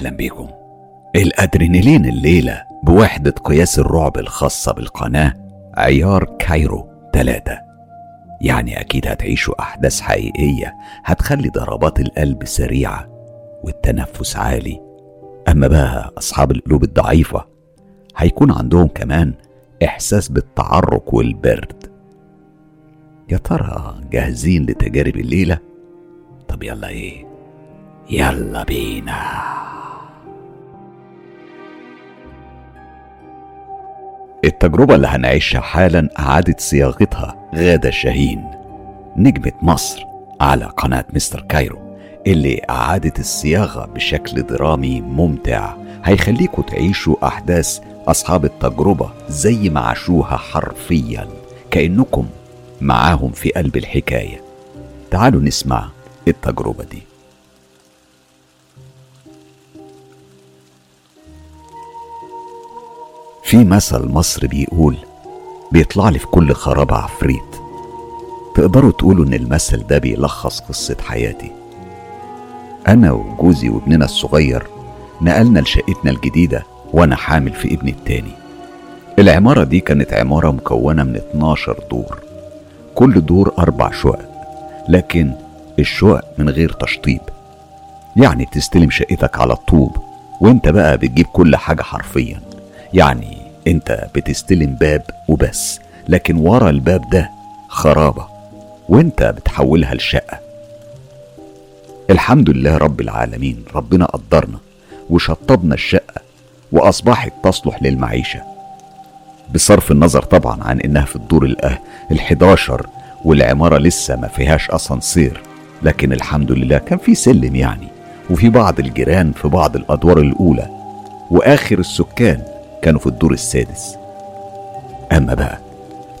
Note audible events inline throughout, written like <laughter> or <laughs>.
أهلا بيكم الأدرينالين الليلة بوحدة قياس الرعب الخاصة بالقناة عيار كايرو 3 يعني أكيد هتعيشوا أحداث حقيقية هتخلي ضربات القلب سريعة والتنفس عالي. أما بقى أصحاب القلوب الضعيفة هيكون عندهم كمان إحساس بالتعرق والبرد. يا ترى جاهزين لتجارب الليلة؟ طب يلا إيه؟ يلا بينا. التجربة اللي هنعيشها حالا أعادت صياغتها غادة شاهين نجمة مصر على قناة مستر كايرو اللي أعادت الصياغة بشكل درامي ممتع هيخليكوا تعيشوا أحداث أصحاب التجربة زي ما عاشوها حرفيا كأنكم معاهم في قلب الحكاية. تعالوا نسمع التجربة دي. في مثل مصر بيقول بيطلع لي في كل خراب عفريت. تقدروا تقولوا إن المثل ده بيلخص قصة حياتي. أنا وجوزي وابننا الصغير نقلنا لشقتنا الجديدة وأنا حامل في ابني التاني. العمارة دي كانت عمارة مكونة من 12 دور. كل دور أربع شقق لكن الشقق من غير تشطيب. يعني تستلم شقتك على الطوب وأنت بقى بتجيب كل حاجة حرفيا. يعني انت بتستلم باب وبس لكن ورا الباب ده خرابة وانت بتحولها لشقة. الحمد لله رب العالمين ربنا قدرنا وشطبنا الشقة وأصبحت تصلح للمعيشة. بصرف النظر طبعا عن إنها في الدور الأه الحداشر والعمارة لسه ما فيهاش أسانسير لكن الحمد لله كان في سلم يعني وفي بعض الجيران في بعض الأدوار الأولى وآخر السكان كانوا في الدور السادس. أما بقى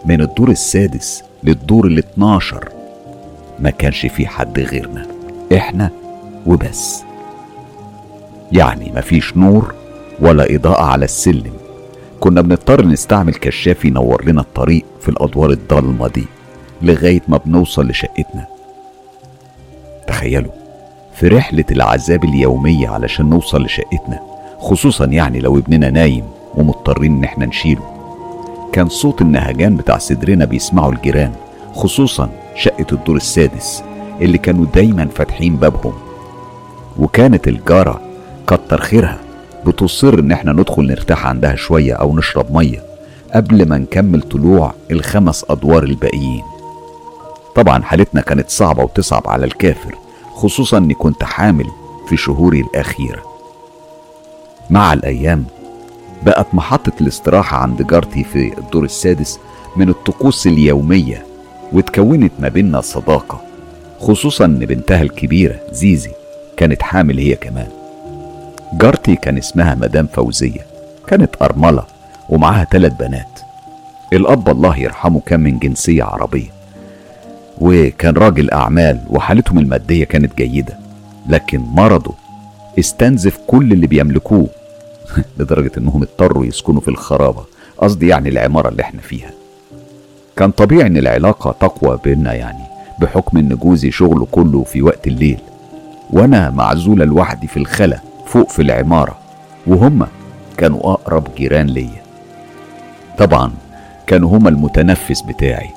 من الدور السادس للدور ال 12 ما كانش في حد غيرنا إحنا وبس. يعني مفيش نور ولا إضاءة على السلم. كنا بنضطر نستعمل كشاف ينور لنا الطريق في الأدوار الضلمة دي لغاية ما بنوصل لشقتنا. تخيلوا في رحلة العذاب اليومية علشان نوصل لشقتنا خصوصا يعني لو ابننا نايم. ومضطرين إن إحنا نشيله. كان صوت النهجان بتاع صدرنا بيسمعه الجيران خصوصا شقة الدور السادس اللي كانوا دايما فاتحين بابهم. وكانت الجارة كتر خيرها بتصر إن إحنا ندخل نرتاح عندها شوية أو نشرب مية قبل ما نكمل طلوع الخمس أدوار الباقيين. طبعا حالتنا كانت صعبة وتصعب على الكافر خصوصا إني كنت حامل في شهوري الأخيرة. مع الأيام بقت محطة الاستراحة عند جارتي في الدور السادس من الطقوس اليومية وتكونت ما بيننا صداقة خصوصا إن بنتها الكبيرة زيزي كانت حامل هي كمان. جارتي كان اسمها مدام فوزية كانت أرملة ومعاها ثلاث بنات. الأب الله يرحمه كان من جنسية عربية وكان راجل أعمال وحالتهم المادية كانت جيدة لكن مرضه استنزف كل اللي بيملكوه <laughs> لدرجة إنهم اضطروا يسكنوا في الخرابة قصدي يعني العمارة اللي إحنا فيها. كان طبيعي إن العلاقة تقوى بينا يعني بحكم إن جوزي شغله كله في وقت الليل. وأنا معزولة لوحدي في الخلا فوق في العمارة وهما كانوا أقرب جيران ليا. طبعا كانوا هما المتنفس بتاعي.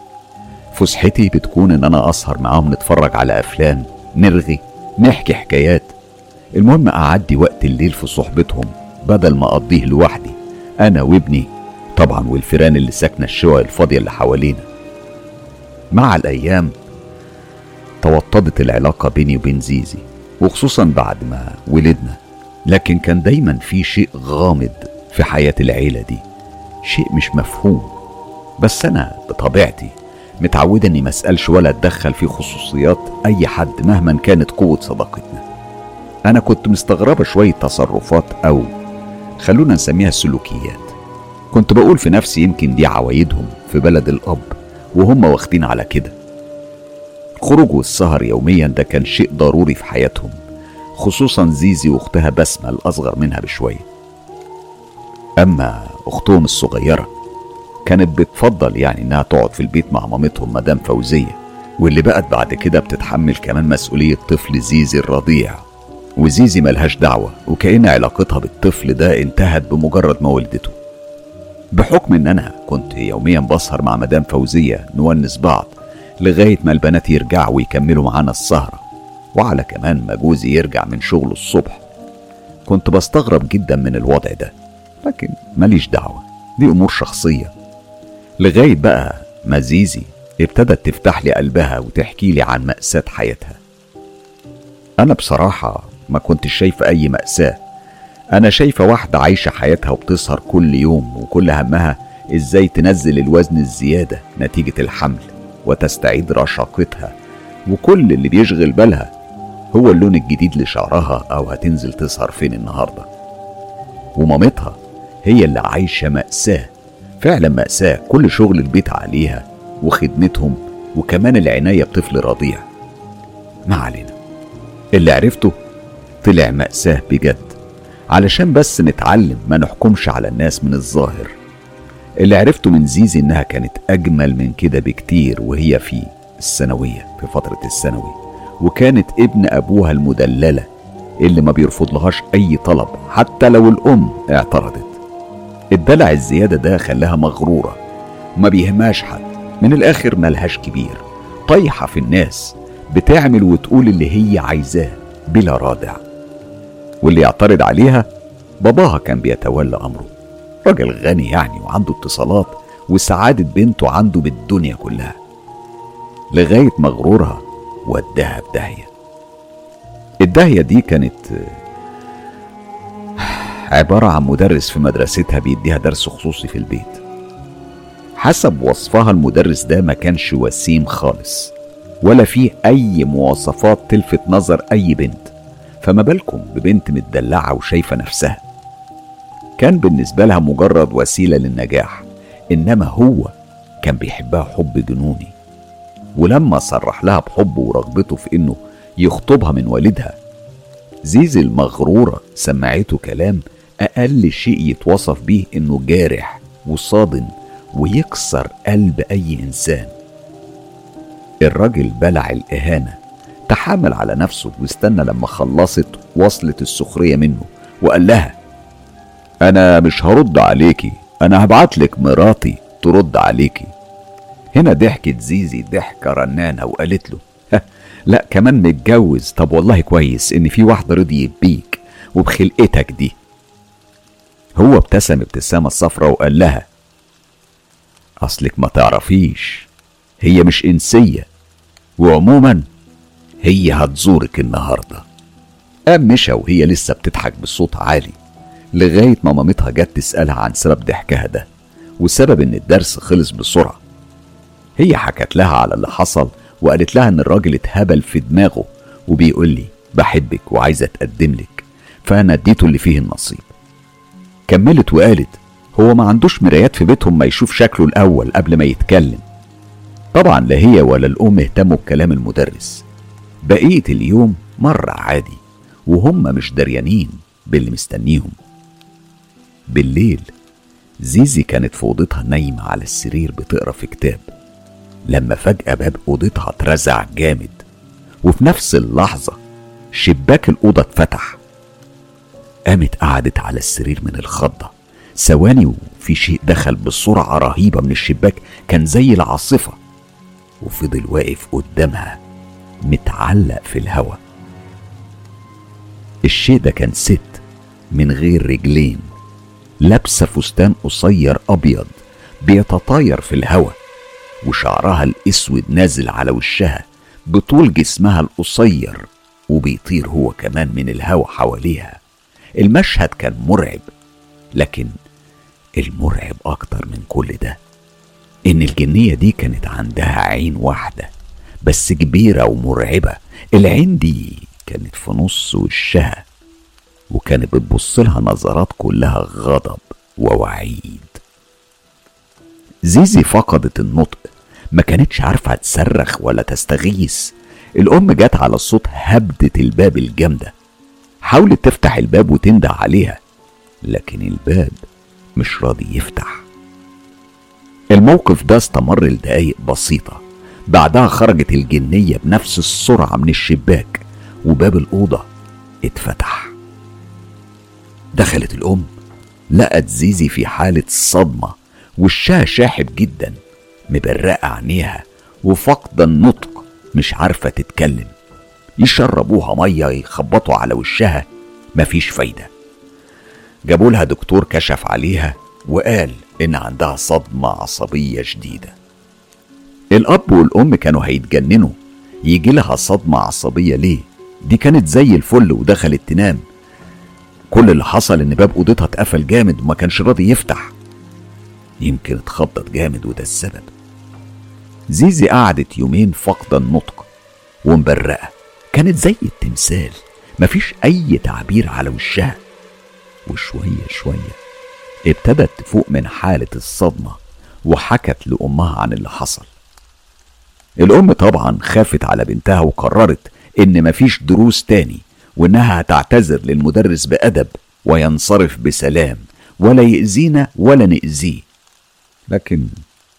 فسحتي بتكون إن أنا أسهر معاهم نتفرج على أفلام نرغي نحكي حكايات. المهم أعدي وقت الليل في صحبتهم. بدل ما أقضيه لوحدي أنا وابني طبعا والفيران اللي ساكنة الشقق الفاضية اللي حوالينا. مع الأيام توطدت العلاقة بيني وبين زيزي وخصوصا بعد ما ولدنا. لكن كان دايما في شيء غامض في حياة العيلة دي شيء مش مفهوم. بس أنا بطبيعتي متعودة إني مسألش ولا أتدخل في خصوصيات أي حد مهما كانت قوة صداقتنا. أنا كنت مستغربة شوية تصرفات أو خلونا نسميها سلوكيات كنت بقول في نفسي يمكن دي عوايدهم في بلد الأب وهم واخدين على كده. الخروج والسهر يوميا ده كان شيء ضروري في حياتهم خصوصا زيزي وأختها بسمة الأصغر منها بشوية. أما أختهم الصغيرة كانت بتفضل يعني إنها تقعد في البيت مع مامتهم مدام فوزية واللي بقت بعد كده بتتحمل كمان مسؤولية طفل زيزي الرضيع. وزيزي ملهاش دعوة وكأن علاقتها بالطفل ده انتهت بمجرد ما ولدته. بحكم إن أنا كنت يوميا بسهر مع مدام فوزية نونس بعض لغاية ما البنات يرجعوا ويكملوا معانا السهرة وعلى كمان ما جوزي يرجع من شغله الصبح. كنت بستغرب جدا من الوضع ده لكن ماليش دعوة دي أمور شخصية. لغاية بقى ما زيزي ابتدت تفتح لي قلبها وتحكي لي عن مأساة حياتها. أنا بصراحة ما كنتش شايفة أي مأساة. أنا شايفة واحدة عايشة حياتها وبتسهر كل يوم وكل همها إزاي تنزل الوزن الزيادة نتيجة الحمل وتستعيد رشاقتها. وكل اللي بيشغل بالها هو اللون الجديد لشعرها أو هتنزل تسهر فين النهاردة. ومامتها هي اللي عايشة مأساة فعلا مأساة كل شغل البيت عليها وخدمتهم وكمان العناية بطفل رضيع. ما علينا. اللي عرفته طلع مأساة بجد. علشان بس نتعلم ما نحكمش على الناس من الظاهر. اللي عرفته من زيزي إنها كانت أجمل من كده بكتير وهي في الثانوية في فترة الثانوي. وكانت ابن أبوها المدللة اللي ما بيرفضلهاش أي طلب حتى لو الأم اعترضت. الدلع الزيادة ده خلاها مغرورة. وما بيهمهاش حد. من الآخر ملهاش كبير. طايحة في الناس بتعمل وتقول اللي هي عايزاه بلا رادع. واللي يعترض عليها باباها كان بيتولى أمره. راجل غني يعني وعنده اتصالات وسعادة بنته عنده بالدنيا كلها. لغاية مغرورها وداها بداهية. الداهية دي كانت عبارة عن مدرس في مدرستها بيديها درس خصوصي في البيت. حسب وصفها المدرس ده ما كانش وسيم خالص ولا فيه أي مواصفات تلفت نظر أي بنت. فما بالكم ببنت متدلعة وشايفة نفسها؟ كان بالنسبة لها مجرد وسيلة للنجاح إنما هو كان بيحبها حب جنوني. ولما صرح لها بحبه ورغبته في إنه يخطبها من والدها زيزي المغرورة سمعته كلام أقل شيء يتوصف بيه إنه جارح وصادم ويكسر قلب أي إنسان. الراجل بلع الإهانة تحامل على نفسه واستنى لما خلصت وصلت السخرية منه وقال لها أنا مش هرد عليكي أنا هبعتلك مراتي ترد عليكي. هنا ضحكت زيزي ضحكة رنانة وقالت له لا كمان متجوز. طب والله كويس إن في واحدة رضيت بيك وبخلقتك دي. هو ابتسم ابتسامة صفرة وقال لها أصلك ما تعرفيش هي مش إنسية وعموما هي هتزورك النهاردة. قام مشى وهي لسه بتضحك بصوت عالي لغاية ما مامتها جت تسألها عن سبب ضحكها ده وسبب إن الدرس خلص بسرعة. هي حكت لها على اللي حصل وقالت لها إن الراجل اتهبل في دماغه وبيقول لي بحبك وعايزة أتقدم لك فأنا اديته اللي فيه النصيب. كملت وقالت هو ما عندوش مرايات في بيتهم ما يشوف شكله الأول قبل ما يتكلم. طبعا لا هي ولا الأم اهتموا بكلام المدرس. بقية اليوم مر عادي وهم مش دريانين باللي مستنيهم. بالليل زيزي كانت في أوضتها نايمة على السرير بتقرأ في كتاب. لما فجأة باب أوضتها اترزع جامد وفي نفس اللحظة شباك الأوضة اتفتح. قامت قعدت على السرير من الخضة. ثواني وفي شيء دخل بسرعة رهيبة من الشباك كان زي العاصفة. وفضل واقف قدامها متعلق في الهوا. الشيء ده كان ست من غير رجلين لابسة فستان قصير أبيض بيتطاير في الهوا وشعرها الأسود نازل على وشها بطول جسمها القصير وبيطير هو كمان من الهوا حواليها. المشهد كان مرعب لكن المرعب أكتر من كل ده إن الجنية دي كانت عندها عين واحدة. بس كبيرة ومرعبة. العين دي كانت في نص وشها وكانت بتبص لها نظرات كلها غضب ووعيد. زيزي فقدت النطق ما كانتش عارفة تصرخ ولا تستغيث. الأم جت على الصوت هبدت الباب الجامدة. حاولت تفتح الباب وتنده عليها لكن الباب مش راضي يفتح. الموقف ده استمر لدقايق بسيطة. بعدها خرجت الجنية بنفس السرعة من الشباك وباب الأوضة اتفتح. دخلت الأم لقت زيزي في حالة صدمة وشها شاحب جدا مبرقة عينيها وفاقدة النطق مش عارفة تتكلم. يشربوها مية يخبطوا على وشها مفيش فايدة. جابوا لها دكتور كشف عليها وقال إن عندها صدمة عصبية شديدة. الأب والأم كانوا هيتجننوا. يجي لها صدمة عصبية ليه؟ دي كانت زي الفل ودخلت تنام. كل اللي حصل إن باب أوضتها اتقفل جامد وما كانش راضي يفتح. يمكن اتخبط جامد وده السبب. زيزي قعدت يومين فاقدة النطق ومبرقة. كانت زي التمثال. مفيش أي تعبير على وشها. وشوية شوية ابتدت تفوق من حالة الصدمة وحكت لأمها عن اللي حصل. الأم طبعا خافت على بنتها وقررت إن مفيش دروس تاني وإنها هتعتذر للمدرس بأدب وينصرف بسلام ولا يأذينا ولا نأذيه. لكن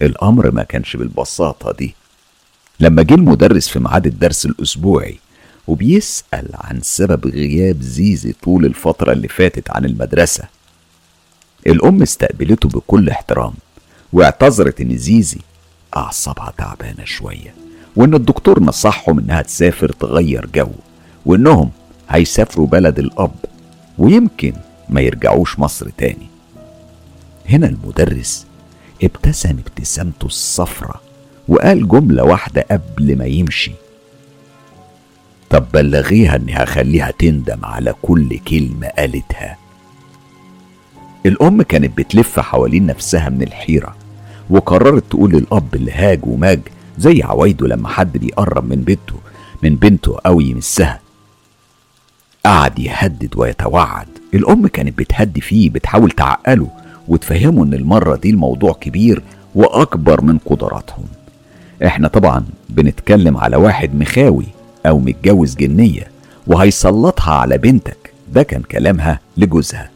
الأمر ما كانش بالبساطة دي. لما جه المدرس في ميعاد الدرس الأسبوعي وبيسأل عن سبب غياب زيزي طول الفترة اللي فاتت عن المدرسة الأم استقبلته بكل احترام واعتذرت إن زيزي أعصابها تعبانة شوية وإن الدكتور نصحهم إنها تسافر تغير جو وإنهم هيسافروا بلد الأب ويمكن ما يرجعوش مصر تاني. هنا المدرس ابتسم ابتسامته الصفرة وقال جملة واحدة قبل ما يمشي. طب بلغيها إني هخليها تندم على كل كلمة قالتها. الأم كانت بتلف حوالين نفسها من الحيرة وقررت تقول للأب اللي هاج وماج زي عوايده لما حد بيقرب من بنته من بنته أو يمسها. قعد يهدد ويتوعد. الأم كانت بتهدي فيه بتحاول تعقله وتفهمه إن المرة دي الموضوع كبير وأكبر من قدراتهم. إحنا طبعا بنتكلم على واحد مخاوي أو متجوز جنية وهيسلطها على بنتك. ده كان كلامها لجوزها.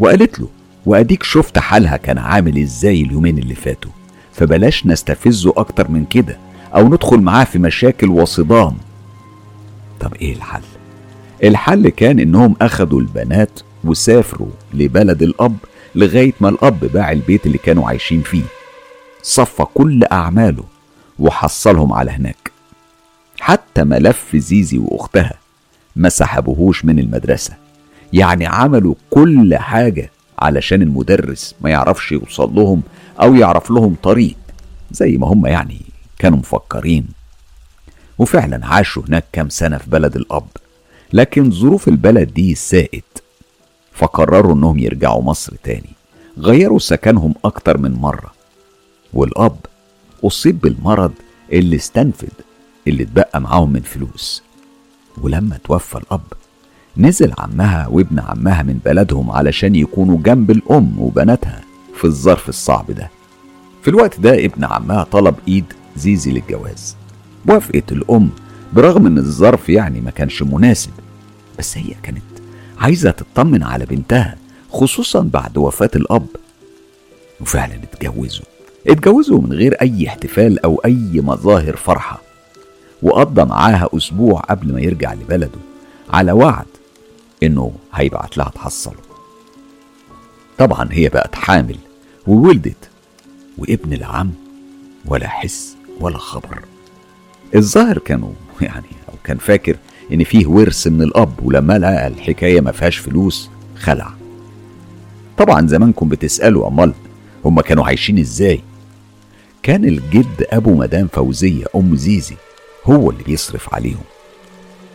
وقالت له وأديك شفت حالها كان عامل إزاي اليومين اللي فاتوا. فبلاش نستفزه أكتر من كده أو ندخل معاه في مشاكل وصدام. طب إيه الحل؟ الحل كان إنهم أخدوا البنات وسافروا لبلد الأب لغاية ما الأب باع البيت اللي كانوا عايشين فيه. صفى كل أعماله وحصلهم على هناك. حتى ملف زيزي وأختها ما سحبوهوش من المدرسة. يعني عملوا كل حاجة علشان المدرس ما يعرفش يوصل لهم أو يعرف لهم طريق زي ما هم يعني كانوا مفكرين. وفعلا عاشوا هناك كام سنة في بلد الأب لكن ظروف البلد دي ساءت فقرروا إنهم يرجعوا مصر تاني غيروا سكنهم أكتر من مرة. والأب أصيب بالمرض اللي استنفد اللي اتبقى معاهم من فلوس. ولما توفى الأب نزل عمها وابن عمها من بلدهم علشان يكونوا جنب الأم وبناتها في الظرف الصعب ده. في الوقت ده ابن عمها طلب إيد زيزي للجواز. وافقت الأم برغم إن الظرف يعني ما كانش مناسب بس هي كانت عايزة تطمن على بنتها خصوصا بعد وفاة الأب. وفعلا اتجوزوا. اتجوزوا من غير أي احتفال أو أي مظاهر فرحة. وقضى معاها أسبوع قبل ما يرجع لبلده على وعد إنه هيبعت لها تحصله. طبعا هي بقت حامل وولدت وابن العم ولا حس ولا خبر. الظاهر كانوا <laughs> يعني أو كان فاكر إن فيه ورث من الأب ولما لقى الحكاية ما فيهاش فلوس خلع. طبعا زمانكم بتسألوا أمال هما كانوا عايشين إزاي؟ كان الجد أبو مدام فوزية أم زيزي هو اللي بيصرف عليهم.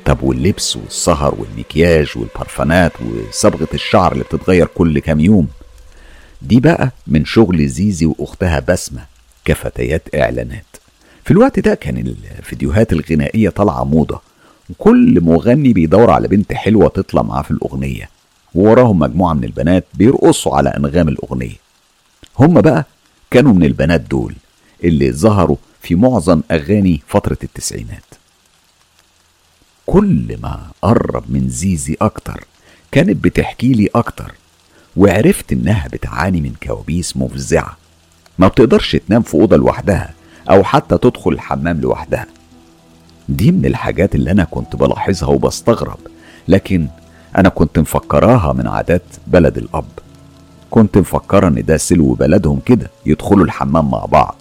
طب واللبس والسهر والمكياج والبرفانات وصبغة الشعر اللي بتتغير كل كام يوم. دي بقى من شغل زيزي وأختها بسمة كفتيات إعلانات. في الوقت ده كان الفيديوهات الغنائية طالعة موضة وكل مغني بيدور على بنت حلوة تطلع معاه في الأغنية ووراهم مجموعة من البنات بيرقصوا على أنغام الأغنية. هم بقى كانوا من البنات دول اللي ظهروا في معظم أغاني فترة التسعينات. كل ما قرب من زيزي أكتر كانت بتحكي لي أكتر وعرفت إنها بتعاني من كوابيس مفزعة ما بتقدرش تنام في أوضة لوحدها أو حتى تدخل الحمام لوحدها. دي من الحاجات اللي أنا كنت بلاحظها وبستغرب لكن أنا كنت مفكراها من عادات بلد الأب. كنت مفكرة إن ده سلو بلدهم كده يدخلوا الحمام مع بعض.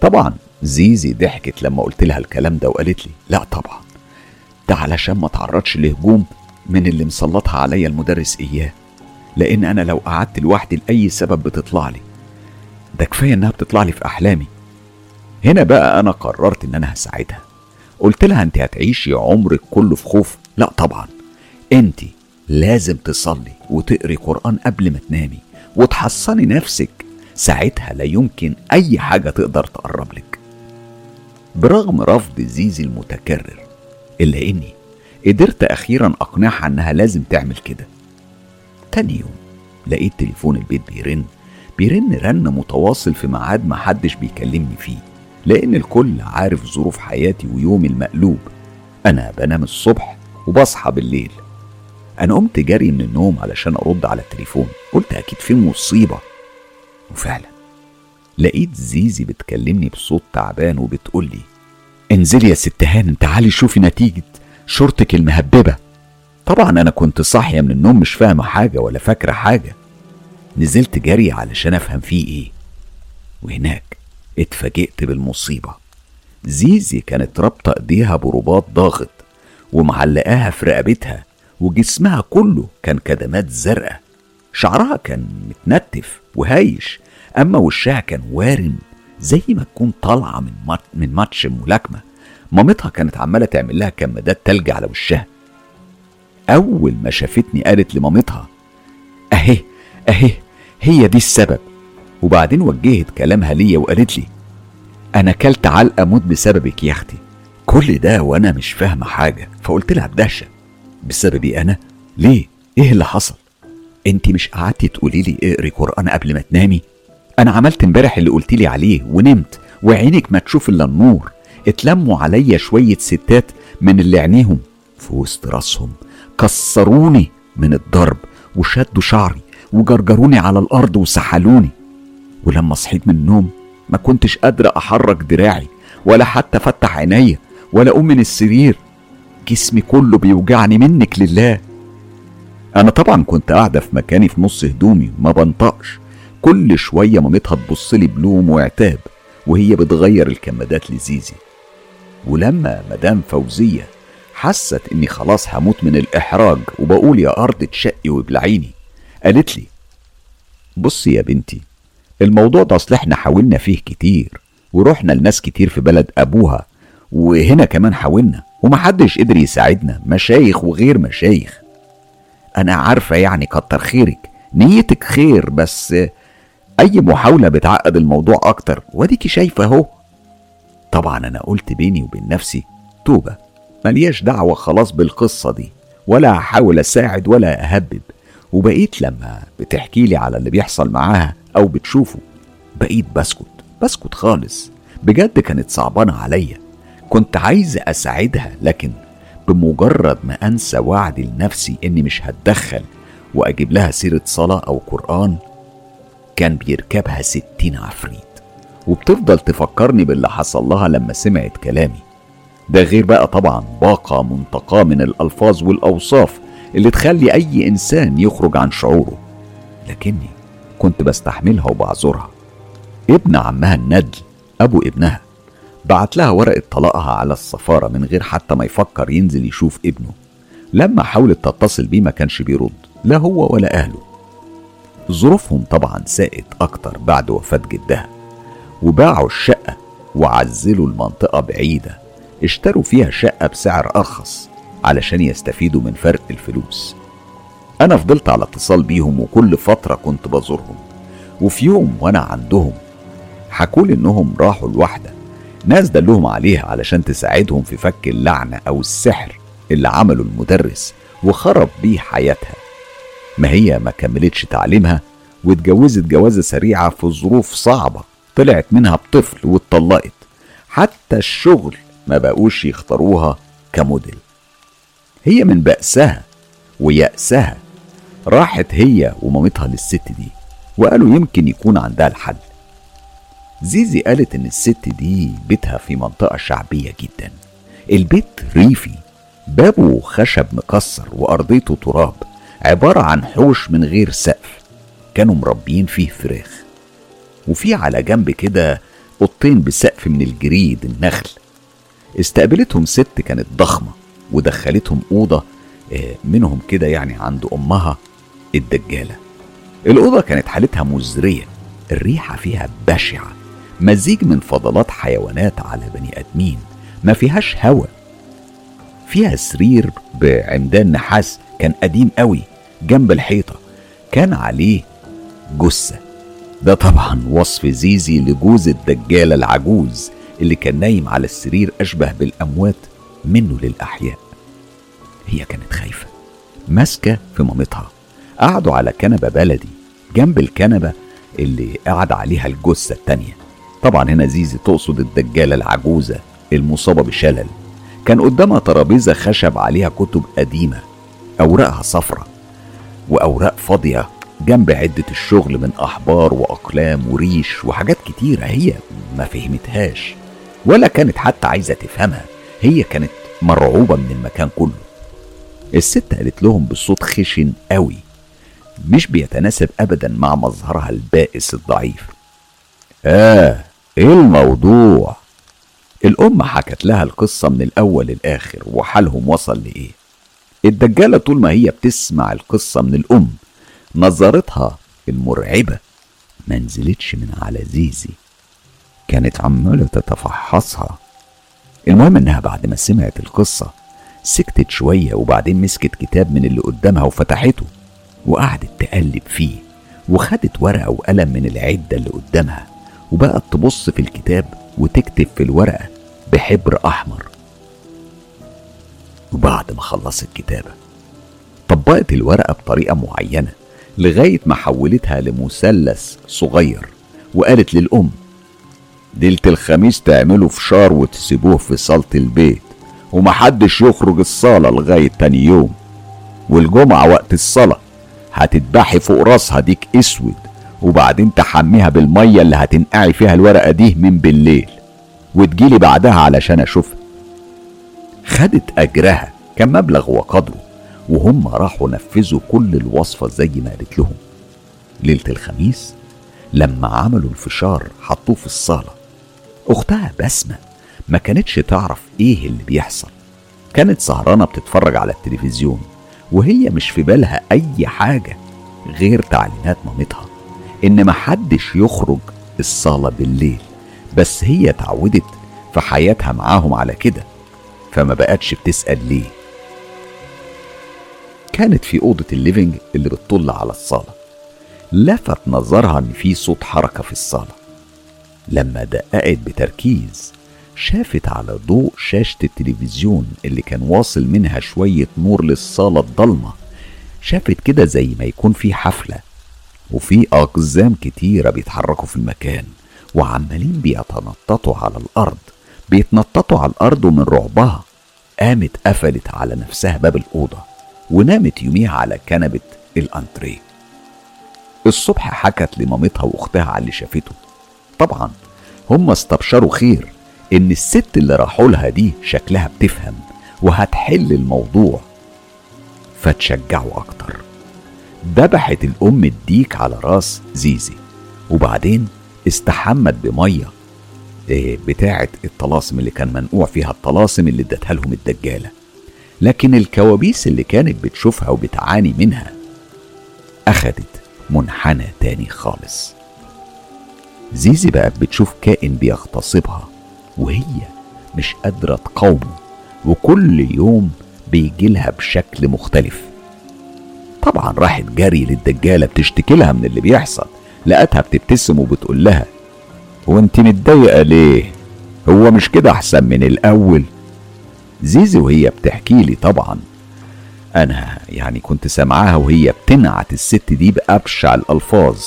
طبعا زيزي ضحكت لما قلت لها الكلام ده وقالت لي لا طبعا. ده علشان ما تعرضش لهجوم من اللي مسلطها عليا المدرس إياه. لأن أنا لو قعدت لوحدي لأي سبب بتطلع لي. ده كفاية إنها بتطلع لي في أحلامي. هنا بقى أنا قررت إن أنا هساعدها. قلت لها أنت هتعيشي عمرك كله في خوف؟ لا طبعا. أنت لازم تصلي وتقري قرآن قبل ما تنامي وتحصني نفسك. ساعتها لا يمكن أي حاجة تقدر تقرب لك. برغم رفض زيزي المتكرر إلا إني قدرت أخيرا أقنعها إنها لازم تعمل كده. تاني يوم لقيت تليفون البيت بيرن بيرن رن متواصل في ميعاد محدش بيكلمني فيه لأن الكل عارف ظروف حياتي ويومي المقلوب. أنا بنام الصبح وبصحى بالليل. أنا قمت جري من النوم علشان أرد على التليفون قلت أكيد في مصيبة. وفعلا لقيت زيزي بتكلمني بصوت تعبان وبتقولي انزلي يا ست هانم تعالي شوفي نتيجة شورتك المهببة. طبعا أنا كنت صاحية من النوم مش فاهمة حاجة ولا فاكرة حاجة. نزلت جري علشان أفهم فيه إيه. وهناك اتفاجئت بالمصيبة. زيزي كانت رابطة إيديها برباط ضاغط ومعلقاها في رقبتها وجسمها كله كان كدمات زرقاء. شعرها كان متنتف وهايش أما وشها كان وارم. زي ما تكون طالعة من من ماتش ملاكمة. مامتها كانت عمالة تعمل لها كمادات تلج على وشها. أول ما شافتني قالت لمامتها أهي أهي هي دي السبب. وبعدين وجهت كلامها ليا وقالت لي أنا كلت علقة موت بسببك يا أختي. كل ده وأنا مش فاهمة حاجة. فقلت لها بدهشة بسببي أنا؟ ليه؟ إيه اللي حصل؟ انت مش قعدتي تقولي لي اقري قرآن قبل ما تنامي؟ أنا عملت امبارح اللي قلت لي عليه ونمت وعينك ما تشوف إلا النور. اتلموا عليا شوية ستات من اللي عينيهم في وسط راسهم كسروني من الضرب وشدوا شعري وجرجروني على الأرض وسحلوني. ولما صحيت من النوم ما كنتش قادرة أحرك دراعي ولا حتى أفتح عينيا ولا أقوم من السرير. جسمي كله بيوجعني منك لله. أنا طبعا كنت قاعدة في مكاني في نص هدومي ما بنطقش. كل شوية مامتها تبصلي بلوم وعتاب وهي بتغير الكمادات لزيزي. ولما مدام فوزية حست إني خلاص هموت من الإحراج وبقول يا أرض تشقي وابلعيني قالت لي بصي يا بنتي الموضوع ده أصل إحنا حاولنا فيه كتير ورحنا لناس كتير في بلد أبوها وهنا كمان حاولنا ومحدش قدر يساعدنا مشايخ وغير مشايخ. أنا عارفة يعني كتر خيرك نيتك خير بس أي محاولة بتعقد الموضوع أكتر؟ واديكي شايفة أهو. طبعا أنا قلت بيني وبين نفسي توبة ملياش دعوة خلاص بالقصة دي ولا هحاول أساعد ولا أهبب. وبقيت لما بتحكي لي على اللي بيحصل معاها أو بتشوفه بقيت بسكت بسكت خالص. بجد كانت صعبانة عليا. كنت عايز أساعدها لكن بمجرد ما أنسى وعدي لنفسي إني مش هتدخل وأجيب لها سيرة صلاة أو قرآن كان بيركبها ستين عفريت. وبتفضل تفكرني باللي حصل لها لما سمعت كلامي. ده غير بقى طبعا باقة منتقاة من الألفاظ والأوصاف اللي تخلي أي إنسان يخرج عن شعوره. لكني كنت بستحملها وبعذرها. ابن عمها الندل أبو ابنها بعت لها ورقة طلاقها على السفارة من غير حتى ما يفكر ينزل يشوف ابنه. لما حاولت تتصل بيه ما كانش بيرد لا هو ولا أهله. ظروفهم طبعا ساءت أكتر بعد وفاة جدها. وباعوا الشقة وعزلوا المنطقة بعيدة. اشتروا فيها شقة بسعر أرخص علشان يستفيدوا من فرق الفلوس. أنا فضلت على اتصال بيهم وكل فترة كنت بزورهم. وفي يوم وأنا عندهم حكولي إنهم راحوا لواحدة ناس دلهم عليها علشان تساعدهم في فك اللعنة أو السحر اللي عمله المدرس وخرب بيه حياتها. ما هي ما كملتش تعليمها واتجوزت جوازة سريعة في ظروف صعبة طلعت منها بطفل واتطلقت. حتى الشغل ما بقوش يختاروها كموديل. هي من بأسها ويأسها. راحت هي ومامتها للست دي وقالوا يمكن يكون عندها الحل. زيزي قالت إن الست دي بيتها في منطقة شعبية جدا. البيت ريفي بابه خشب مكسر وأرضيته تراب. عبارة عن حوش من غير سقف. كانوا مربيين فيه فراخ. وفي على جنب كده أوضتين بسقف من الجريد النخل. استقبلتهم ست كانت ضخمة ودخلتهم أوضة آه، منهم كده يعني عند أمها الدجالة. الأوضة كانت حالتها مزرية الريحة فيها بشعة. مزيج من فضلات حيوانات على بني آدمين. ما فيهاش هوا. فيها سرير بعمدان نحاس كان قديم قوي. جنب الحيطة. كان عليه جثة. ده طبعا وصف زيزي لجوز الدجالة العجوز اللي كان نايم على السرير أشبه بالأموات منه للأحياء. هي كانت خايفة. ماسكة في مامتها. قعدوا على كنبة بلدي. جنب الكنبة اللي قعد عليها الجثة التانية. طبعا هنا زيزي تقصد الدجالة العجوزة المصابة بشلل. كان قدامها ترابيزة خشب عليها كتب قديمة. أوراقها صفرة. وأوراق فاضية جنب عدة الشغل من أحبار وأقلام وريش وحاجات كتيرة هي ما فهمتهاش ولا كانت حتى عايزة تفهمها. هي كانت مرعوبة من المكان كله. الست قالت لهم بصوت خشن قوي مش بيتناسب أبدا مع مظهرها البائس الضعيف. آه إيه الموضوع؟ الأم حكت لها القصة من الأول للآخر وحالهم وصل لإيه؟ الدجالة طول ما هي بتسمع القصة من الأم نظرتها المرعبة ما نزلتش من على زيزي كانت عمالة تتفحصها. المهم إنها بعد ما سمعت القصة سكتت شوية وبعدين مسكت كتاب من اللي قدامها وفتحته وقعدت تقلب فيه وخدت ورقة وقلم من العدة اللي قدامها وبقت تبص في الكتاب وتكتب في الورقة بحبر أحمر. وبعد ما خلصت كتابة طبقت الورقة بطريقة معينة لغاية ما حولتها لمثلث صغير وقالت للأم ليلة الخميس تعملوا فشار وتسيبوه في صالة البيت ومحدش يخرج الصالة لغاية تاني يوم والجمعة وقت الصلاة هتتبحي فوق راسها ديك أسود وبعدين تحميها بالمية اللي هتنقعي فيها الورقة دي من بالليل وتجيلي بعدها علشان أشوفها. خدت أجرها كان مبلغ وقدره وهم راحوا نفذوا كل الوصفة زي ما قالت لهم. ليلة الخميس لما عملوا الفشار حطوه في الصالة. أختها بسمة ما كانتش تعرف إيه اللي بيحصل. كانت سهرانة بتتفرج على التلفزيون وهي مش في بالها أي حاجة غير تعليمات مامتها. إن محدش يخرج الصالة بالليل بس هي اتعودت في حياتها معاهم على كده. فما بقتش بتسأل ليه. كانت في أوضة الليفينج اللي بتطل على الصالة. لفت نظرها إن في صوت حركة في الصالة. لما دققت بتركيز شافت على ضوء شاشة التلفزيون اللي كان واصل منها شوية نور للصالة الضلمة. شافت كده زي ما يكون في حفلة وفي أقزام كتيرة بيتحركوا في المكان وعمالين بيتنططوا على الأرض. بيتنططوا على الأرض ومن رعبها. قامت قفلت على نفسها باب الأوضة ونامت يوميها على كنبة الأنتريه. الصبح حكت لمامتها وأختها على اللي شافته. طبعا هم استبشروا خير إن الست اللي راحوا لها دي شكلها بتفهم وهتحل الموضوع. فتشجعوا أكتر. ذبحت الأم الديك على راس زيزي. وبعدين استحمت بمية إيه بتاعة الطلاسم اللي كان منقوع فيها الطلاسم اللي ادتها لهم الدجالة. لكن الكوابيس اللي كانت بتشوفها وبتعاني منها اخدت منحنى تاني خالص. زيزي بقت بتشوف كائن بيغتصبها وهي مش قادرة تقاومه وكل يوم بيجيلها بشكل مختلف. طبعا راحت جري للدجالة بتشتكي لها من اللي بيحصل لقتها بتبتسم وبتقول لها هو انت متضايقة ليه؟ هو مش كده أحسن من الأول؟ زيزي وهي بتحكي لي طبعا. أنا يعني كنت سامعاها وهي بتنعت الست دي بأبشع الألفاظ.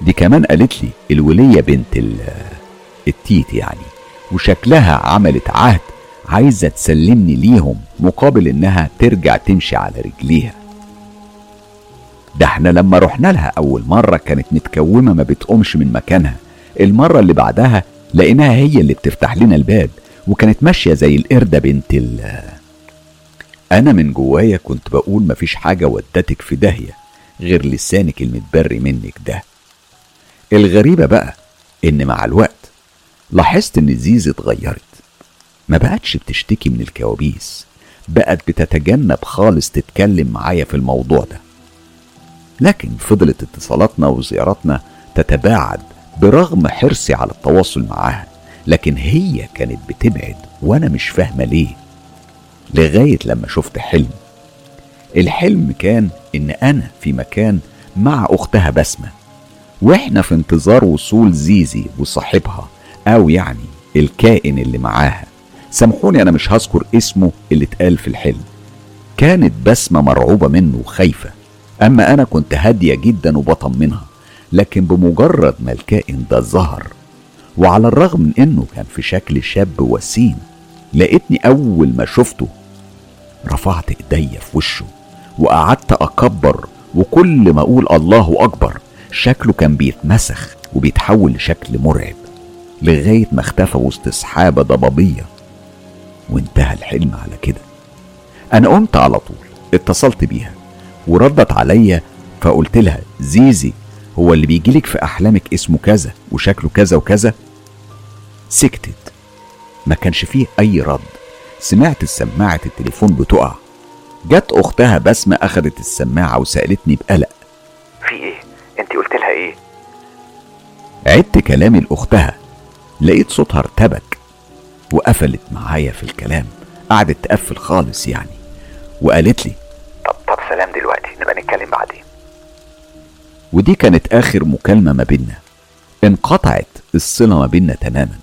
دي كمان قالت لي الولية بنت التيت يعني وشكلها عملت عهد عايزة تسلمني ليهم مقابل إنها ترجع تمشي على رجليها. ده إحنا لما رحنا لها أول مرة كانت متكومة ما بتقومش من مكانها. المرة اللي بعدها لقيناها هي اللي بتفتح لنا الباب وكانت ماشية زي القردة بنت ال أنا من جوايا كنت بقول مفيش حاجة ودتك في داهية غير لسانك المتبري منك ده. الغريبة بقى إن مع الوقت لاحظت إن زيزي اتغيرت ما بقتش بتشتكي من الكوابيس بقت بتتجنب خالص تتكلم معايا في الموضوع ده. لكن فضلت اتصالاتنا وزياراتنا تتباعد برغم حرصي على التواصل معاها لكن هي كانت بتبعد وأنا مش فاهمة ليه. لغاية لما شفت حلم. الحلم كان إن أنا في مكان مع أختها بسمة وإحنا في انتظار وصول زيزي وصاحبها أو يعني الكائن اللي معاها. سامحوني أنا مش هذكر اسمه اللي اتقال في الحلم. كانت بسمة مرعوبة منه وخايفة أما أنا كنت هادية جدا وبطمنها. لكن بمجرد ما الكائن ده ظهر وعلى الرغم من إنه كان في شكل شاب وسيم لقيتني أول ما شفته رفعت ايديا في وشه وقعدت أكبر وكل ما أقول الله أكبر شكله كان بيتمسخ وبيتحول لشكل مرعب لغاية ما اختفى وسط سحابة ضبابية. وانتهى الحلم على كده. أنا قمت على طول اتصلت بيها وردت عليا فقلت لها زيزي هو اللي بيجيلك في أحلامك اسمه كذا وشكله كذا وكذا. سكتت. ما كانش فيه أي رد. سمعت سماعة التليفون بتقع. جت أختها بسمة اخدت السماعة وسألتني بقلق. في إيه؟ انت قلت لها إيه؟ عدت كلامي لأختها. لقيت صوتها ارتبك وقفلت معايا في الكلام. قعدت تقفل خالص يعني. وقالت لي طب طب سلام دلوقتي. نبقى نتكلم بعدين. ودي كانت آخر مكالمة ما بينا انقطعت الصلة ما بينا تماما.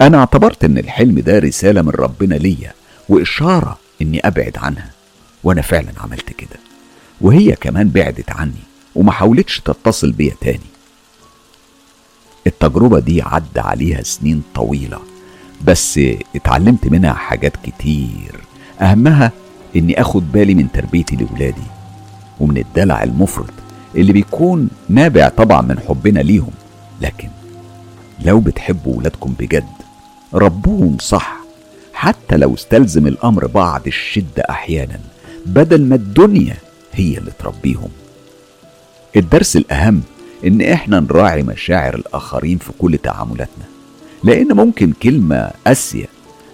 أنا اعتبرت إن الحلم ده رسالة من ربنا ليا وإشارة إني أبعد عنها. وأنا فعلا عملت كده. وهي كمان بعدت عني وما حاولتش تتصل بيا تاني. التجربة دي عدى عليها سنين طويلة بس اتعلمت منها حاجات كتير. أهمها إني أخد بالي من تربيتي لولادي ومن الدلع المفرط اللي بيكون نابع طبعا من حبنا ليهم. لكن لو بتحبوا ولادكم بجد ربوهم صح. حتى لو استلزم الأمر بعض الشدة أحيانا بدل ما الدنيا هي اللي تربيهم. الدرس الأهم إن إحنا نراعي مشاعر الآخرين في كل تعاملاتنا. لأن ممكن كلمة قاسية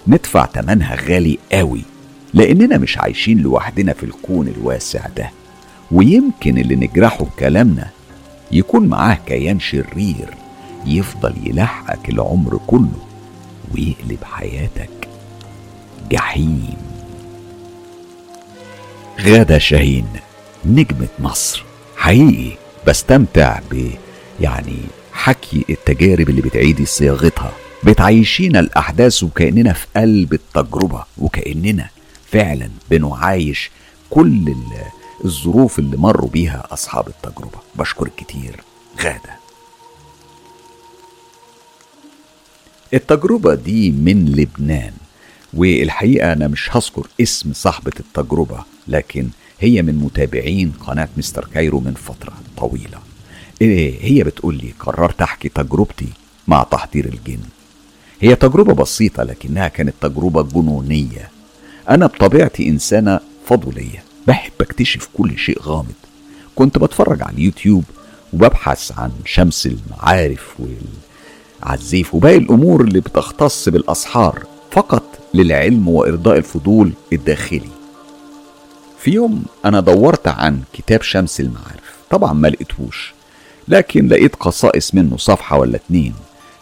ندفع تمنها غالي قوي لأننا مش عايشين لوحدنا في الكون الواسع ده. ويمكن اللي نجرحه بكلامنا يكون معاه كيان شرير يفضل يلحقك العمر كله ويقلب حياتك جحيم. غادة شاهين نجمة مصر. حقيقي بستمتع ب يعني حكي التجارب اللي بتعيدي صياغتها. بتعيشينا الأحداث وكأننا في قلب التجربة وكأننا فعلا بنعايش كل الظروف اللي مروا بيها أصحاب التجربة. بشكرك كتير. غادة. التجربة دي من لبنان والحقيقة أنا مش هذكر اسم صاحبة التجربة لكن هي من متابعين قناة مستر كايرو من فترة طويلة. هي بتقول لي قررت أحكي تجربتي مع تحضير الجن. هي تجربة بسيطة لكنها كانت تجربة جنونية. أنا بطبيعتي إنسانة فضولية. بحب اكتشف كل شيء غامض. كنت بتفرج على اليوتيوب وببحث عن شمس المعارف والعزيف وباقي الأمور اللي بتختص بالأسحار فقط للعلم وإرضاء الفضول الداخلي. في يوم أنا دورت عن كتاب شمس المعارف. طبعا ما لقيتهوش لكن لقيت قصائص منه صفحة ولا اتنين.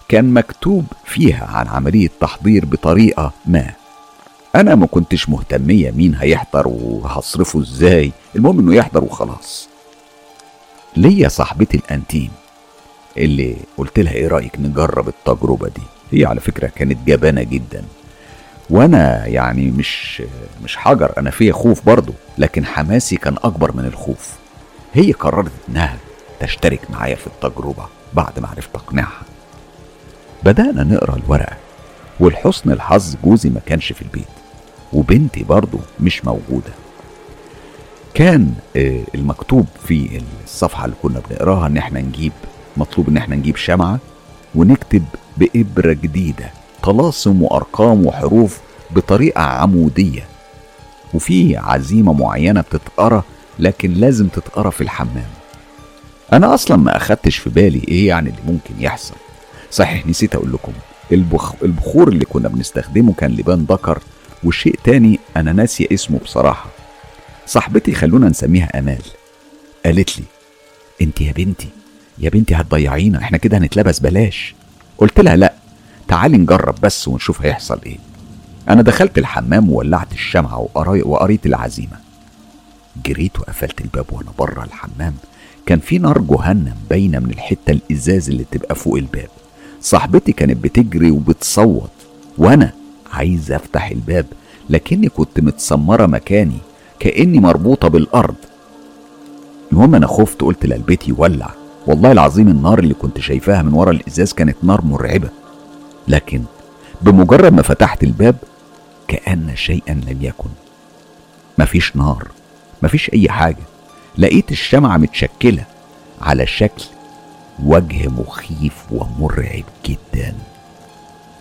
كان مكتوب فيها عن عملية تحضير بطريقة ما. أنا ما كنتش مهتمية مين هيحضر وهصرفه إزاي. المهم إنه يحضر وخلاص. ليا صاحبتي الأنتيم اللي قلت لها إيه رأيك نجرب التجربة دي. هي على فكرة كانت جبانة جدا. وأنا يعني مش مش حجر أنا فيا خوف برضه لكن حماسي كان أكبر من الخوف. هي قررت إنها تشترك معايا في التجربة بعد ما عرفت اقنعها بدأنا نقرأ الورقة ولحسن الحظ جوزي ما كانش في البيت. وبنتي برضو مش موجودة. كان المكتوب في الصفحة اللي كنا بنقراها إن إحنا نجيب مطلوب إن إحنا نجيب شمعة ونكتب بإبرة جديدة طلاسم وأرقام وحروف بطريقة عمودية. وفي عزيمة معينة بتتقرأ لكن لازم تتقرأ في الحمام. أنا أصلا ما أخدتش في بالي إيه يعني اللي ممكن يحصل. صحيح نسيت أقول لكم البخ... البخور اللي كنا بنستخدمه كان لبان ذكر وشيء تاني أنا ناسي اسمه بصراحة. صاحبتي خلونا نسميها أمال. قالت لي أنت يا بنتي يا بنتي هتضيعينا إحنا كده هنتلبس بلاش. قلت لها لا تعالي نجرب بس ونشوف هيحصل إيه. أنا دخلت الحمام وولعت الشمعة وقري- وقريت العزيمة. جريت وقفلت الباب وأنا بره الحمام. كان في نار جهنم باينة من الحتة الإزاز اللي تبقى فوق الباب. صاحبتي كانت بتجري وبتصوت وأنا عايز افتح الباب لكني كنت متسمرة مكاني كأني مربوطة بالأرض. المهم أنا خفت قلت لقلبتي ولع والله العظيم النار اللي كنت شايفاها من ورا الإزاز كانت نار مرعبة. لكن بمجرد ما فتحت الباب كأن شيئا لم يكن. مفيش نار مفيش أي حاجة. لقيت الشمعة متشكلة على شكل وجه مخيف ومرعب جدا.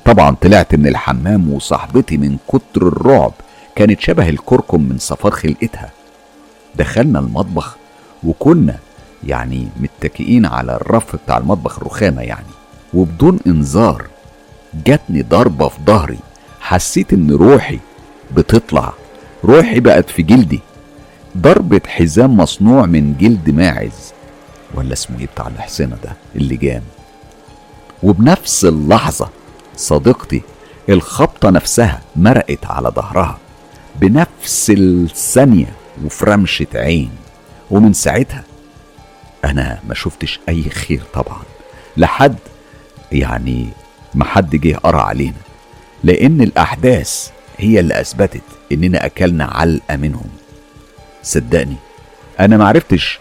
طبعا طلعت من الحمام وصاحبتي من كتر الرعب كانت شبه الكركم من صفار خلقتها. دخلنا المطبخ وكنا يعني متكئين على الرف بتاع المطبخ الرخامة يعني. وبدون انذار جاتني ضربة في ظهري. حسيت إن روحي بتطلع. روحي بقت في جلدي. ضربة حزام مصنوع من جلد ماعز. ولا اسمه إيه بتاع الحصينة ده اللجام وبنفس اللحظة صديقتي الخبطة نفسها مرقت على ظهرها بنفس الثانية وفي رمشة عين ومن ساعتها أنا ما شفتش أي خير طبعا لحد يعني ما حد جه قرأ علينا لأن الأحداث هي اللي أثبتت إننا أكلنا علقة منهم. صدقني أنا معرفتش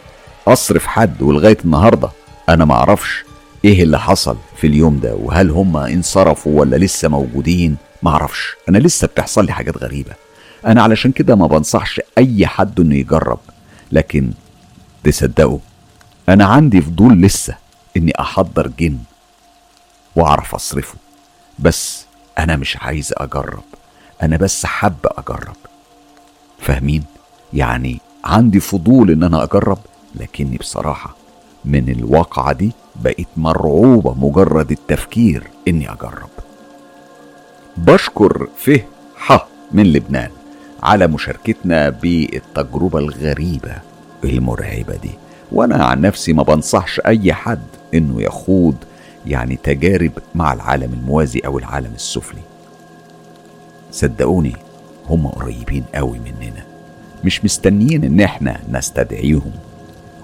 أصرف حد ولغاية النهاردة أنا معرفش إيه اللي حصل في اليوم ده؟ وهل هم انصرفوا ولا لسه موجودين؟ معرفش. أنا لسه بتحصل لي حاجات غريبة. أنا علشان كده ما بنصحش أي حد إنه يجرب. لكن تصدقوا أنا عندي فضول لسه إني أحضر جن وأعرف أصرفه. بس أنا مش عايز أجرب. أنا بس حابة أجرب. فاهمين؟ يعني عندي فضول إن أنا أجرب لكني بصراحة من الواقعة دي بقيت مرعوبة مجرد التفكير. إني أجرب. بشكر فه ح من لبنان على مشاركتنا بالتجربة الغريبة المرعبة دي. وأنا عن نفسي ما بنصحش أي حد إنه يخوض يعني تجارب مع العالم الموازي أو العالم السفلي. صدقوني هم قريبين قوي مننا. مش مستنيين إن إحنا نستدعيهم.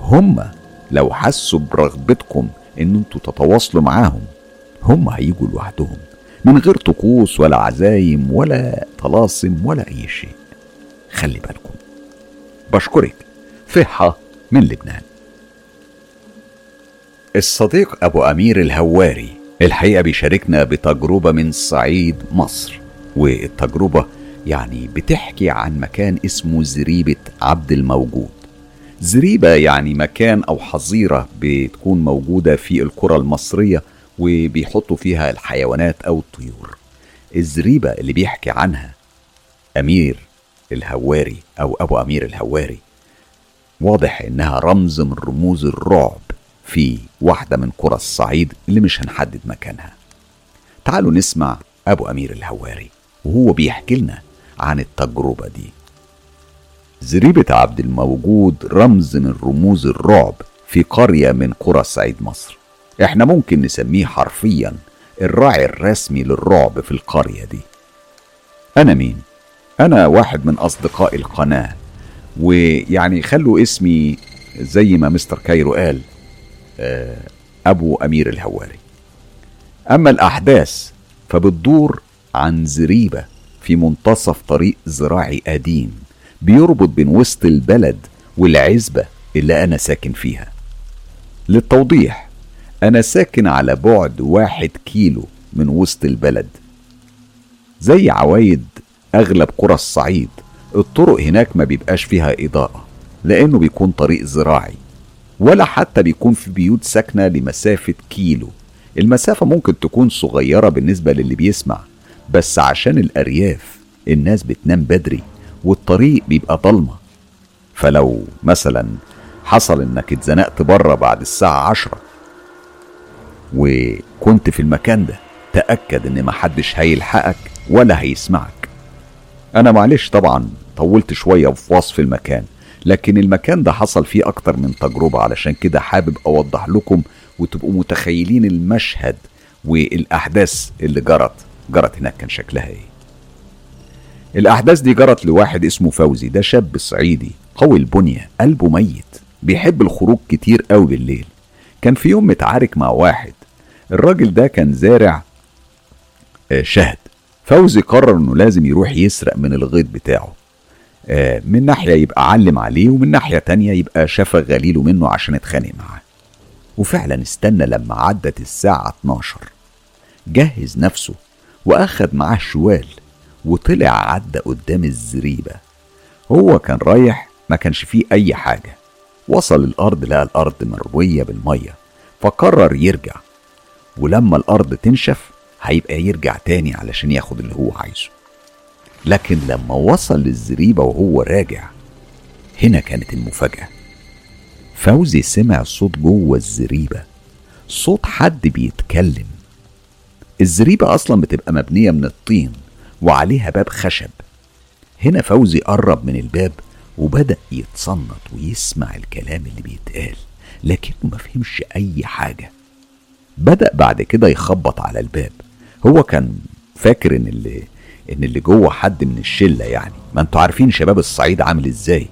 هم لو حسوا برغبتكم إن أنتوا تتواصلوا معاهم هم هيجوا لوحدهم من غير طقوس ولا عزايم ولا طلاسم ولا أي شيء. خلي بالكم. بشكرك. فحة من لبنان. الصديق أبو أمير الهواري الحقيقة بيشاركنا بتجربة من صعيد مصر والتجربة يعني بتحكي عن مكان اسمه زريبة عبد الموجود. زريبة يعني مكان أو حظيرة بتكون موجودة في القرى المصرية وبيحطوا فيها الحيوانات أو الطيور. الزريبة اللي بيحكي عنها أمير الهواري أو أبو أمير الهواري. واضح إنها رمز من رموز الرعب في واحدة من قرى الصعيد اللي مش هنحدد مكانها. تعالوا نسمع أبو أمير الهواري وهو بيحكي لنا عن التجربة دي. زريبة عبد الموجود رمز من رموز الرعب في قرية من قرى صعيد مصر. إحنا ممكن نسميه حرفيا الراعي الرسمي للرعب في القرية دي. أنا مين؟ أنا واحد من أصدقاء القناة ويعني خلوا اسمي زي ما مستر كايرو قال آه، أبو أمير الهواري. أما الأحداث فبتدور عن زريبة في منتصف طريق زراعي قديم. بيربط بين وسط البلد والعزبة اللي أنا ساكن فيها. للتوضيح أنا ساكن على بعد واحد كيلو من وسط البلد. زي عوايد أغلب قرى الصعيد الطرق هناك ما بيبقاش فيها إضاءة لأنه بيكون طريق زراعي. ولا حتى بيكون في بيوت ساكنة لمسافة كيلو. المسافة ممكن تكون صغيرة بالنسبة للي بيسمع بس عشان الأرياف الناس بتنام بدري. والطريق بيبقى ضلمة فلو مثلا حصل إنك اتزنقت بره بعد الساعة عشرة وكنت في المكان ده تأكد إن محدش هيلحقك ولا هيسمعك. أنا معلش طبعا طولت شوية في وصف المكان لكن المكان ده حصل فيه أكتر من تجربة علشان كده حابب أوضح لكم وتبقوا متخيلين المشهد والأحداث اللي جرت. جرت هناك كان شكلها إيه. الأحداث دي جرت لواحد اسمه فوزي ده شاب صعيدي قوي البنية قلبه ميت بيحب الخروج كتير قوي بالليل. كان في يوم متعارك مع واحد الراجل ده كان زارع آه، شهد. فوزي قرر إنه لازم يروح يسرق من الغيط بتاعه. آه، من ناحية يبقى علم عليه ومن ناحية تانية يبقى شاف غليله منه عشان اتخانق معاه. وفعلا استنى لما عدت الساعة 12 جهز نفسه وأخد معاه شوال. وطلع عدى قدام الزريبة. هو كان رايح ما كانش فيه أي حاجة. وصل الأرض لقى الأرض مروية بالمية فقرر يرجع. ولما الأرض تنشف هيبقى يرجع تاني علشان ياخد اللي هو عايزه. لكن لما وصل للزريبة وهو راجع هنا كانت المفاجأة. فوزي سمع صوت جوه الزريبة. صوت حد بيتكلم. الزريبة أصلا بتبقى مبنية من الطين. وعليها باب خشب. هنا فوزي قرب من الباب وبدأ يتصنت ويسمع الكلام اللي بيتقال لكنه ما فهمش أي حاجة. بدأ بعد كده يخبط على الباب. هو كان فاكر إن اللي إن اللي جوه حد من الشلة يعني. ما أنتوا عارفين شباب الصعيد عامل إزاي؟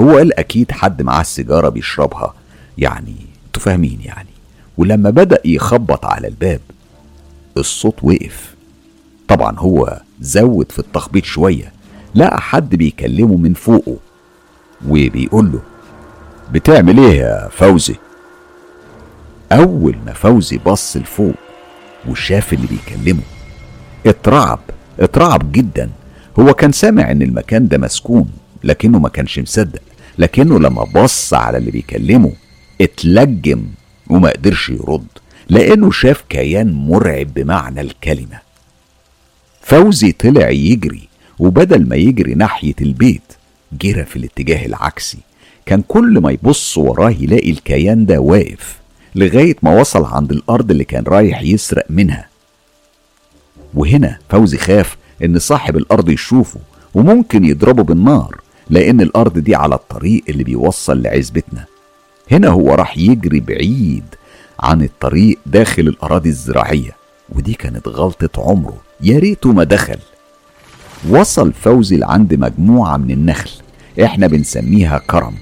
هو قال أكيد حد معاه السيجارة بيشربها. يعني أنتوا فاهمين يعني. ولما بدأ يخبط على الباب الصوت وقف. طبعا هو زود في التخبيط شوية لقى حد بيكلمه من فوقه وبيقول له بتعمل إيه يا فوزي؟ أول ما فوزي بص لفوق وشاف اللي بيكلمه اترعب اترعب جدا. هو كان سامع إن المكان ده مسكون لكنه ما كانش مصدق لكنه لما بص على اللي بيكلمه اتلجم وما قدرش يرد لأنه شاف كيان مرعب بمعنى الكلمة. فوزي طلع يجري وبدل ما يجري ناحية البيت جرى في الاتجاه العكسي. كان كل ما يبص وراه يلاقي الكيان ده واقف لغاية ما وصل عند الأرض اللي كان رايح يسرق منها. وهنا فوزي خاف إن صاحب الأرض يشوفه وممكن يضربه بالنار لأن الأرض دي على الطريق اللي بيوصل لعزبتنا. هنا هو راح يجري بعيد عن الطريق داخل الأراضي الزراعية ودي كانت غلطة عمره. يا ريته ما دخل. وصل فوزي لعند مجموعة من النخل. إحنا بنسميها كرم.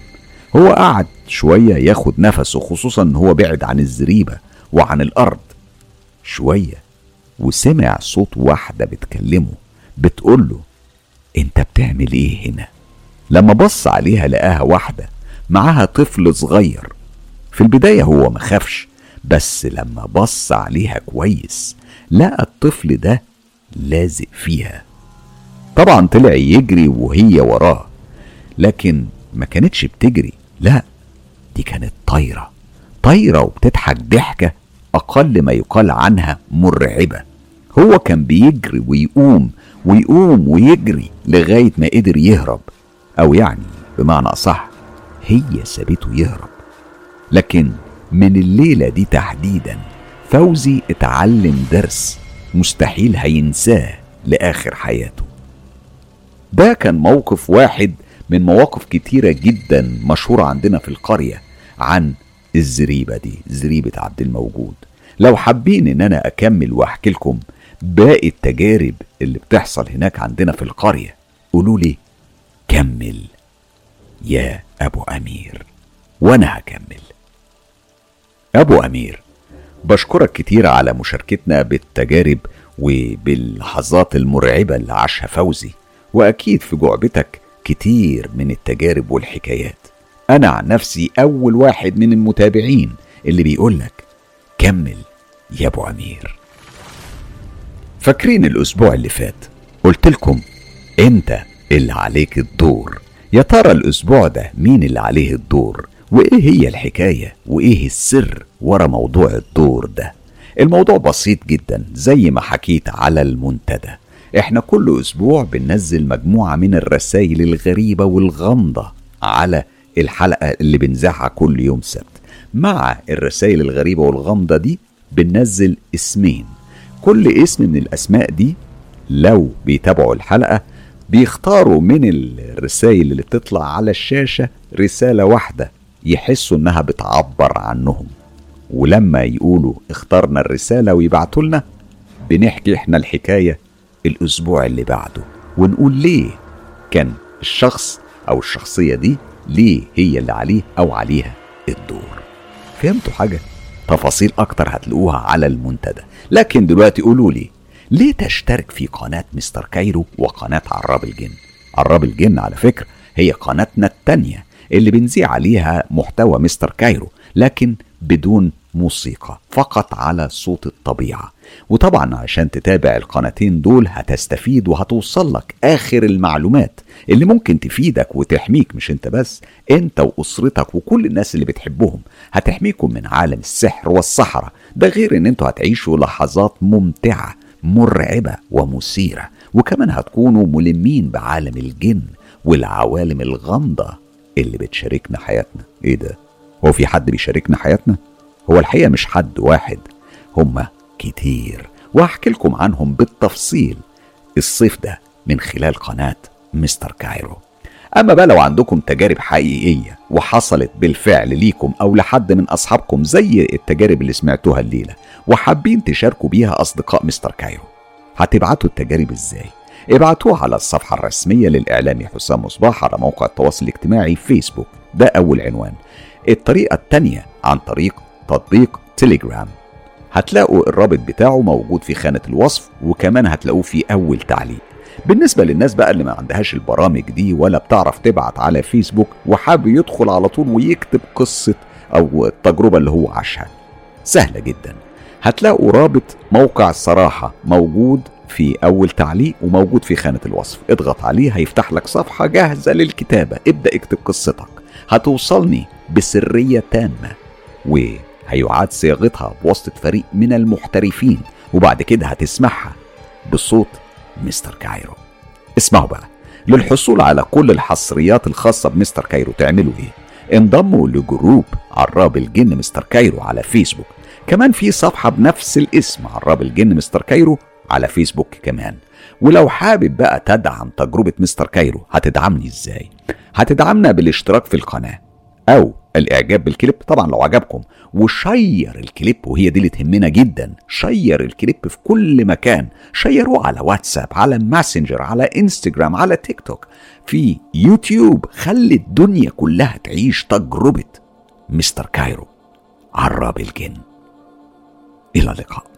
هو قعد شوية ياخد نفسه خصوصا إن هو بعد عن الزريبة وعن الأرض. شوية وسمع صوت واحدة بتكلمه بتقوله أنت بتعمل إيه هنا؟ لما بص عليها لقاها واحدة معاها طفل صغير. في البداية هو ما خافش بس لما بص عليها كويس لقى الطفل ده لازق فيها. طبعا طلع يجري وهي وراه لكن ما كانتش بتجري لا دي كانت طايرة. طايرة وبتضحك ضحكة أقل ما يقال عنها مرعبة. هو كان بيجري ويقوم ويقوم ويجري لغاية ما قدر يهرب. أو يعني بمعنى أصح هي سابته يهرب. لكن من الليلة دي تحديدا فوزي اتعلم درس. مستحيل هينساه لآخر حياته. ده كان موقف واحد من مواقف كتيرة جدا مشهورة عندنا في القرية عن الزريبة دي زريبة عبد الموجود. لو حابين إن أنا أكمل وأحكي لكم باقي التجارب اللي بتحصل هناك عندنا في القرية قولوا لي كمل يا أبو أمير. وأنا هكمل. أبو أمير بشكرك كتير على مشاركتنا بالتجارب وباللحظات المرعبة اللي عاشها فوزي وأكيد في جعبتك كتير من التجارب والحكايات. أنا عن نفسي أول واحد من المتابعين اللي بيقولك كمل يا أبو أمير فاكرين الأسبوع اللي فات قلت لكم أنت اللي عليك الدور؟ يا ترى الأسبوع ده مين اللي عليه الدور؟ وإيه هي الحكاية؟ وإيه السر ورا موضوع الدور ده؟ الموضوع بسيط جدا زي ما حكيت على المنتدى. إحنا كل أسبوع بننزل مجموعة من الرسائل الغريبة والغامضة على الحلقة اللي بنذاعها كل يوم سبت. مع الرسائل الغريبة والغامضة دي بننزل اسمين. كل اسم من الأسماء دي لو بيتابعوا الحلقة بيختاروا من الرسائل اللي بتطلع على الشاشة رسالة واحدة. يحسوا إنها بتعبر عنهم. ولما يقولوا اخترنا الرسالة ويبعتوا لنا بنحكي إحنا الحكاية الأسبوع اللي بعده. ونقول ليه كان الشخص أو الشخصية دي ليه هي اللي عليه أو عليها الدور. فهمتوا حاجة؟ تفاصيل أكتر هتلاقوها على المنتدى. لكن دلوقتي قولوا لي ليه تشترك في قناة مستر كايرو وقناة عراب الجن؟ عراب الجن على فكرة هي قناتنا التانية. اللي بنذيع عليها محتوى مستر كايرو لكن بدون موسيقى فقط على صوت الطبيعة. وطبعا عشان تتابع القناتين دول هتستفيد وهتوصل لك آخر المعلومات اللي ممكن تفيدك وتحميك مش انت بس انت وأسرتك وكل الناس اللي بتحبهم هتحميكم من عالم السحر والسحرة ده غير إن أنتوا هتعيشوا لحظات ممتعة مرعبة ومثيرة. وكمان هتكونوا ملمين بعالم الجن والعوالم الغامضة اللي بتشاركنا حياتنا. إيه ده؟ هو في حد بيشاركنا حياتنا؟ هو الحقيقة مش حد واحد هما كتير. وهحكي لكم عنهم بالتفصيل الصيف ده من خلال قناة مستر كايرو. أما بقى لو عندكم تجارب حقيقية وحصلت بالفعل ليكم أو لحد من أصحابكم زي التجارب اللي سمعتوها الليلة وحابين تشاركوا بيها أصدقاء مستر كايرو هتبعتوا التجارب إزاي؟ ابعتوها على الصفحة الرسمية للإعلامي حسام مصباح على موقع التواصل الاجتماعي فيسبوك. ده أول عنوان. الطريقة التانية عن طريق تطبيق تليجرام هتلاقوا الرابط بتاعه موجود في خانة الوصف وكمان هتلاقوه في أول تعليق. بالنسبة للناس بقى اللي ما عندهاش البرامج دي ولا بتعرف تبعت على فيسبوك وحابب يدخل على طول ويكتب قصة أو التجربة اللي هو عاشها. سهلة جدا. هتلاقوا رابط موقع الصراحة موجود في أول تعليق وموجود في خانة الوصف. اضغط عليه هيفتح لك صفحة جاهزة للكتابة. ابدأ اكتب قصتك. هتوصلني بسرية تامة وهيعاد صياغتها بواسطة فريق من المحترفين وبعد كده هتسمعها بصوت مستر كايرو. اسمعوا بقى. للحصول على كل الحصريات الخاصة بمستر كايرو تعملوا إيه؟ انضموا ل group عراب الجن مستر كايرو على فيسبوك. كمان في صفحة بنفس الاسم عراب الجن مستر كايرو على فيسبوك كمان. ولو حابب بقى تدعم تجربة مستر كايرو هتدعمني إزاي؟ هتدعمنا بالاشتراك في القناة أو الإعجاب بالكليب. طبعا لو عجبكم و share الكليب وهي دي اللي تهمنا جدا share الكليب في كل مكان. شيروه على واتساب على ماسنجر على إنستجرام على تيك توك. في يوتيوب خلي الدنيا كلها تعيش تجربة مستر كايرو. عراب الجن. إلى اللقاء.